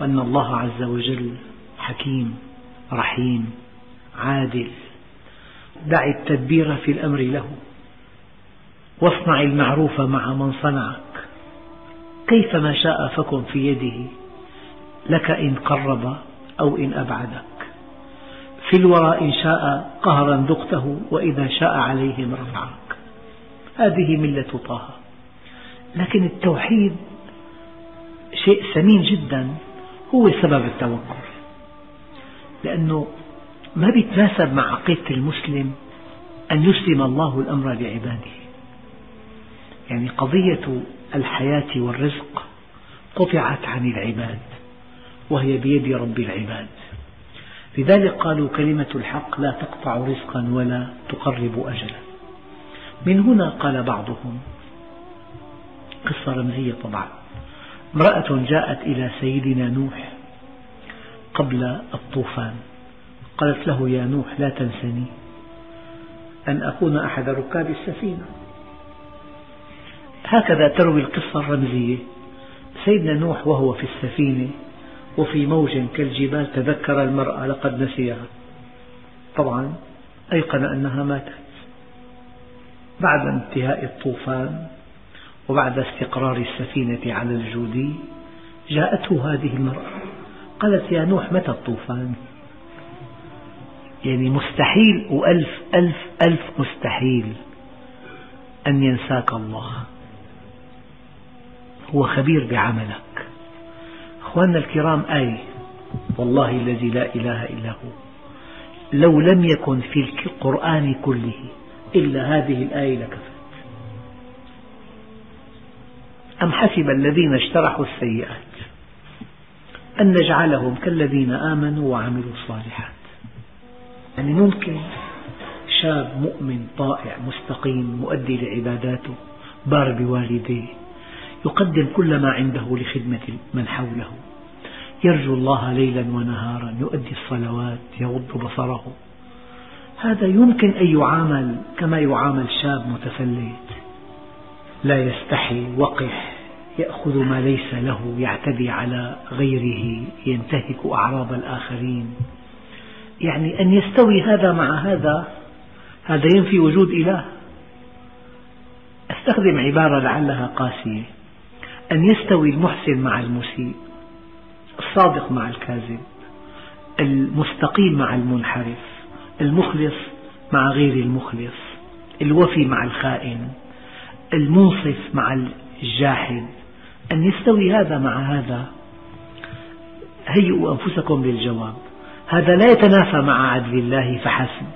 وأن الله عز وجل حكيم رحيم عادل. دع التدبير في الأمر له. واصنع المعروف مع من صنعك. كيفما شاء فكن في يده. لك إن قرب أو إن أبعدك. في الورى إن شاء قهرا ذقته وإذا شاء عليهم رفعك. هذه ملة طه. لكن التوحيد شيء ثمين جدا. هو سبب التوكل لأنه ما يتناسب مع عقيدة المسلم أن يسلم الله الأمر لعباده يعني قضية الحياة والرزق قطعت عن العباد وهي بيد رب العباد. لذلك قالوا كلمة الحق لا تقطع رزقا ولا تقرب أجلا. من هنا قال بعضهم قصة رمزية طبعا. امرأة جاءت إلى سيدنا نوح قبل الطوفان. قالت له يا نوح لا تنسني أن أكون أحد ركاب السفينة. هكذا تروي القصة الرمزية. سيدنا نوح وهو في السفينة وفي موج كالجبال تذكر المرأة لقد نسيها. طبعا أيقن أنها ماتت. بعد انتهاء الطوفان وبعد استقرار السفينة على الجودي جاءته هذه المرأة. قالت يا نوح متى الطوفان؟ يعني مستحيل وألف ألف ألف مستحيل أن ينساك الله. هو خبير بعملك. أخواننا الكرام آية والله الذي لا إله إلا هو. لو لم يكن في القرآن كله إلا هذه الآية لكفت أم حسب الذين اشترحوا السيئات أن نجعلهم كالذين آمنوا وعملوا الصالحات. يعني ممكن شاب مؤمن طائع مستقيم مؤدي لعباداته بار بوالديه يقدم كل ما عنده لخدمة من حوله. يرجو الله ليلا ونهارا يؤدي الصلوات يغض بصره. هذا يمكن أن يعامل كما يعامل شاب متفلت لا يستحي وقح يأخذ ما ليس له يعتدي على غيره ينتهك أعراض الآخرين. يعني أن يستوي هذا مع هذا هذا ينفي وجود إله. أستخدم عبارة لعلها قاسية. أن يستوي المحسن مع المسيء الصادق مع الكاذب المستقيم مع المنحرف المخلص مع غير المخلص الوفي مع الخائن المنصف مع الجاحد. أن يستوي هذا مع هذا. هيئوا أنفسكم للجواب هذا لا يتنافى مع عدل الله فحسب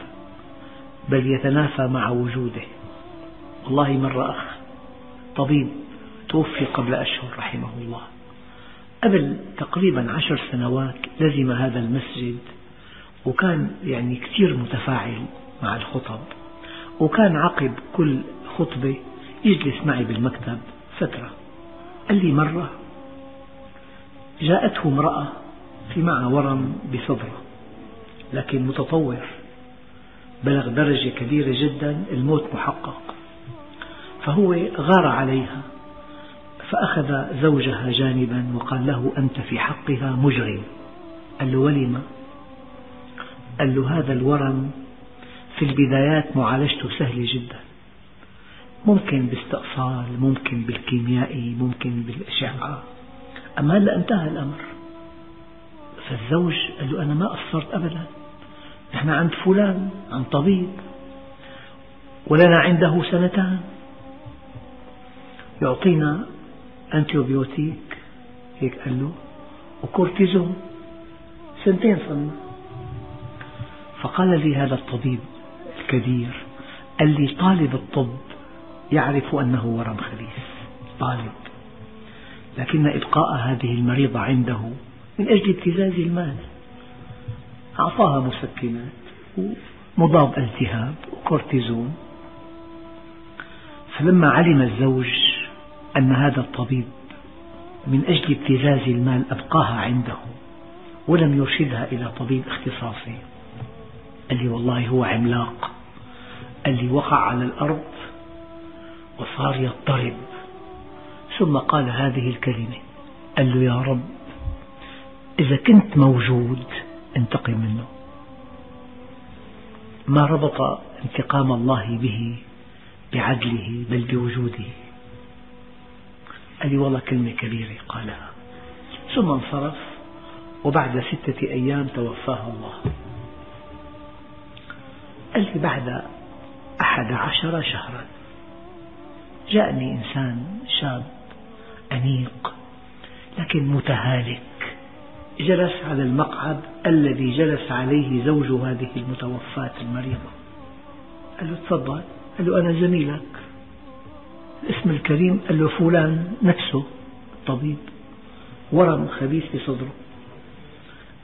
بل يتنافى مع وجوده. والله مرة أخ طبيب توفي قبل أشهر رحمه الله. قبل تقريبا عشر سنوات لزم هذا المسجد وكان يعني كثير متفاعل مع الخطب وكان عقب كل خطبة يجلس معي بالمكتب فترة. قال لي مرة جاءته امرأة في معها ورم بصدره لكن متطور بلغ درجة كبيرة جدا الموت محقق. فهو غار عليها فأخذ زوجها جانبا وقال له أنت في حقها مجرم. قال له ولم قال له هذا الورم في البدايات معالجته سهلة جدا. ممكن باستئصال ممكن بالكيميائي ممكن بالأشعة. أما هلأ انتهى الأمر. فالزوج قال له أنا ما قصرت أبدا. نحن عند فلان عند طبيب. ولنا عنده سنتان. يعطينا antibiotic هيك قال له. وكورتيزون. سنتين صرنا. فقال لي هذا الطبيب الكبير قال لي طالب الطب يعرف أنه ورم خبيث طالب. لكن إبقاء هذه المريضة عنده من أجل ابتزاز المال. أعطاها مسكنات ومضاد التهاب وكورتيزون. فلما علم الزوج أن هذا الطبيب من أجل ابتزاز المال أبقاها عنده ولم يرشدها إلى طبيب اختصاصي. قال لي والله هو عملاق. قال لي وقع على الأرض وصار يضطرب. ثم قال هذه الكلمة قال له يا رب إذا كنت موجود انتقم منه. ما ربط انتقام الله به بعدله بل بوجوده. قال لي والله كلمة كبيرة قالها. ثم انصرف وبعد ستة أيام توفاه الله. قال لي بعد أحد عشر شهرا جاءني إنسان شاب أنيق لكن متهالك. جلس على المقعد الذي جلس عليه زوج هذه المتوفاة المريضة. قال له تفضل. قال له أنا زميلك. الاسم الكريم قال له فلان نفسه الطبيب ورم خبيث في صدره.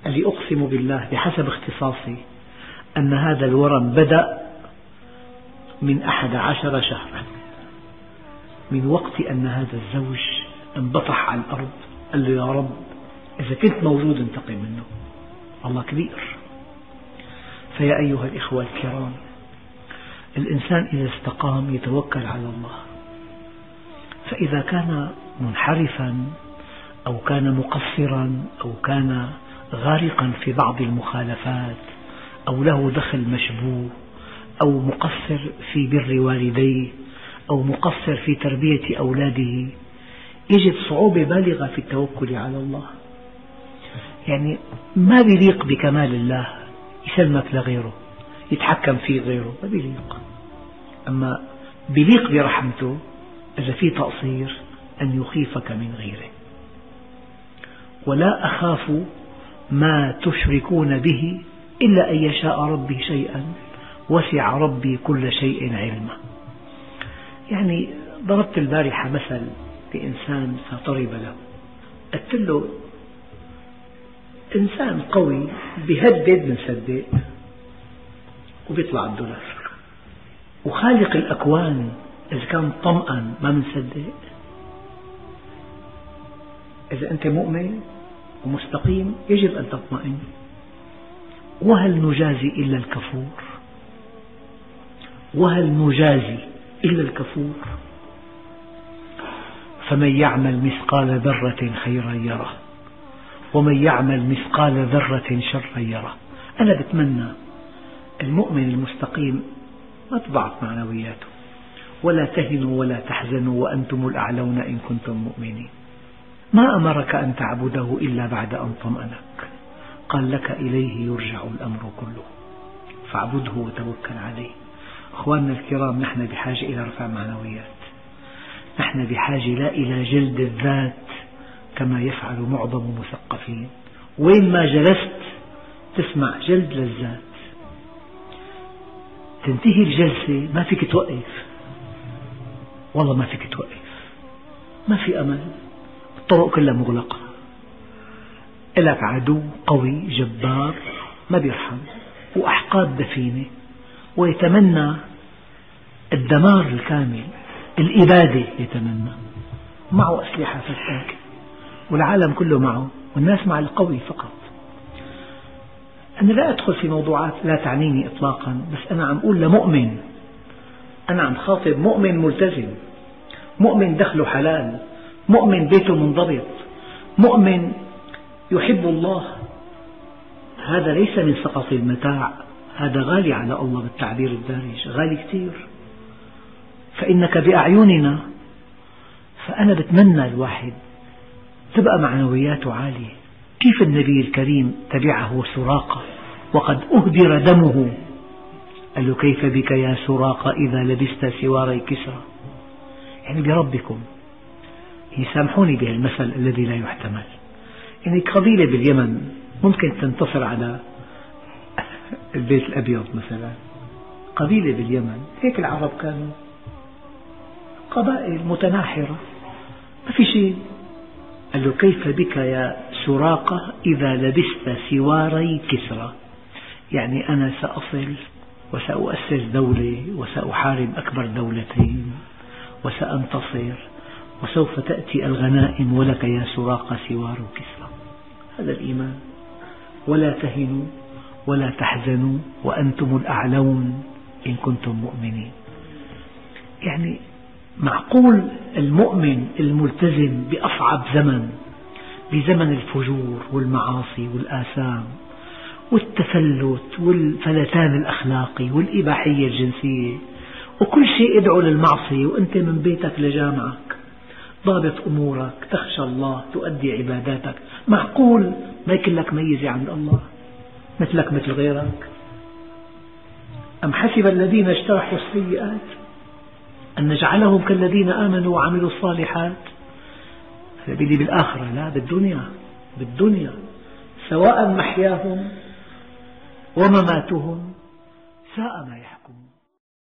قال لي أقسم بالله بحسب اختصاصي أن هذا الورم بدأ من أحد عشر شهرا. من وقت أن هذا الزوج انبطح على الأرض قال له يا رب إذا كنت موجود انتقم منه. الله كبير. فيا أيها الإخوة الكرام الإنسان إذا استقام يتوكل على الله. فإذا كان منحرفا أو كان مقصرا أو كان غارقا في بعض المخالفات أو له دخل مشبوه أو مقصر في بر والديه أو مقصر في تربية أولاده. يجد صعوبة بالغة في التوكل على الله. يعني ما بيليق بكمال الله يسلمك لغيره يتحكم فيه غيره ما بيليق. أما بيليق برحمته إذا في تقصير أن يخيفك من غيره. ولا أخاف ما تشركون به إلا أن يشاء ربي شيئا وسع ربي كل شيء علما. يعني ضربت البارحة مثل بإنسان فطرب له. قلت له إنسان قوي بيهدد بنصدق وبيطلع الدولار. وخالق الأكوان إذا كان طمأن ما بنصدق إذا أنت مؤمن ومستقيم يجب أن تطمئن. وهل نجازي إلا الكفور؟ وهل نجازي إلا الكفور. فمن يعمل مثقال ذرة خيرا يره ومن يعمل مثقال ذرة شرا يره. أنا بتمنى المؤمن المستقيم ما تضعف معنوياته ولا تهنوا ولا تحزنوا وأنتم الأعلون إن كنتم مؤمنين. ما أمرك أن تعبده إلا بعد أن طمأنك. قال لك إليه يرجع الأمر كله. فاعبده وتوكل عليه. أخواننا الكرام نحن بحاجة إلى رفع معنويات. نحن بحاجة لا إلى جلد الذات كما يفعل معظم المثقفين. وين ما جلست تسمع جلد للذات. تنتهي الجلسة ما فيك توقف. والله ما فيك توقف. ما في أمل. الطرق كلها مغلقة. لك عدو قوي جبار ما بيرحم. وأحقاد دفينة. ويتمنى الدمار الكامل الإبادة يتمنى. معه أسلحة فتاكة والعالم كله معه والناس مع القوي فقط. أنا لا أدخل في موضوعات لا تعنيني إطلاقا بس أنا عم أقول لمؤمن أنا عم خاطب مؤمن ملتزم مؤمن دخله حلال مؤمن بيته منضبط مؤمن يحب الله. هذا ليس من سقط المتاع. هذا غالي على الله بالتعبير الدارج غالي كثير. فإنك بأعيننا فأنا بتمنى الواحد تبقى معنوياته عالية. كيف النبي الكريم تبعه سراقة؟ وقد أهدر دمه. قال له كيف بك يا سراقة إذا لبست سواري كسرى يعني بربكم. يسامحوني بهالمثل الذي لا يحتمل. يعني قبيلة باليمن ممكن تنتصر على البيت الأبيض مثلا قبيلة باليمن هيك العرب كانوا قبائل متناحرة. ما في شيء. قال له كيف بك يا سراقة إذا لبست سواري كسرى؟ يعني أنا سأصل وسأؤسس دولة وسأحارب أكبر دولتين وسأنتصر وسوف تأتي الغنائم ولك يا سراقة سوار كسرى. هذا الإيمان. ولا تهنوا. ولا تحزنوا وأنتم الأعلون إن كنتم مؤمنين. يعني معقول المؤمن الملتزم بأصعب زمن بزمن الفجور والمعاصي والآثام والتفلت والفلتان الأخلاقي والإباحية الجنسية. وكل شيء يدعو للمعصية وأنت من بيتك لجامعك. ضابط أمورك تخشى الله تؤدي عباداتك. معقول ما يكون لك ميزة عند الله؟ مثلك مثل غيرك. أم حسب الذين اجترحوا السيئات أن نجعلهم كالذين آمنوا وعملوا الصالحات؟ هذا بالآخرة. لا بالدنيا بالدنيا. سواء محياهم ومماتهم ساء ما يحكمون.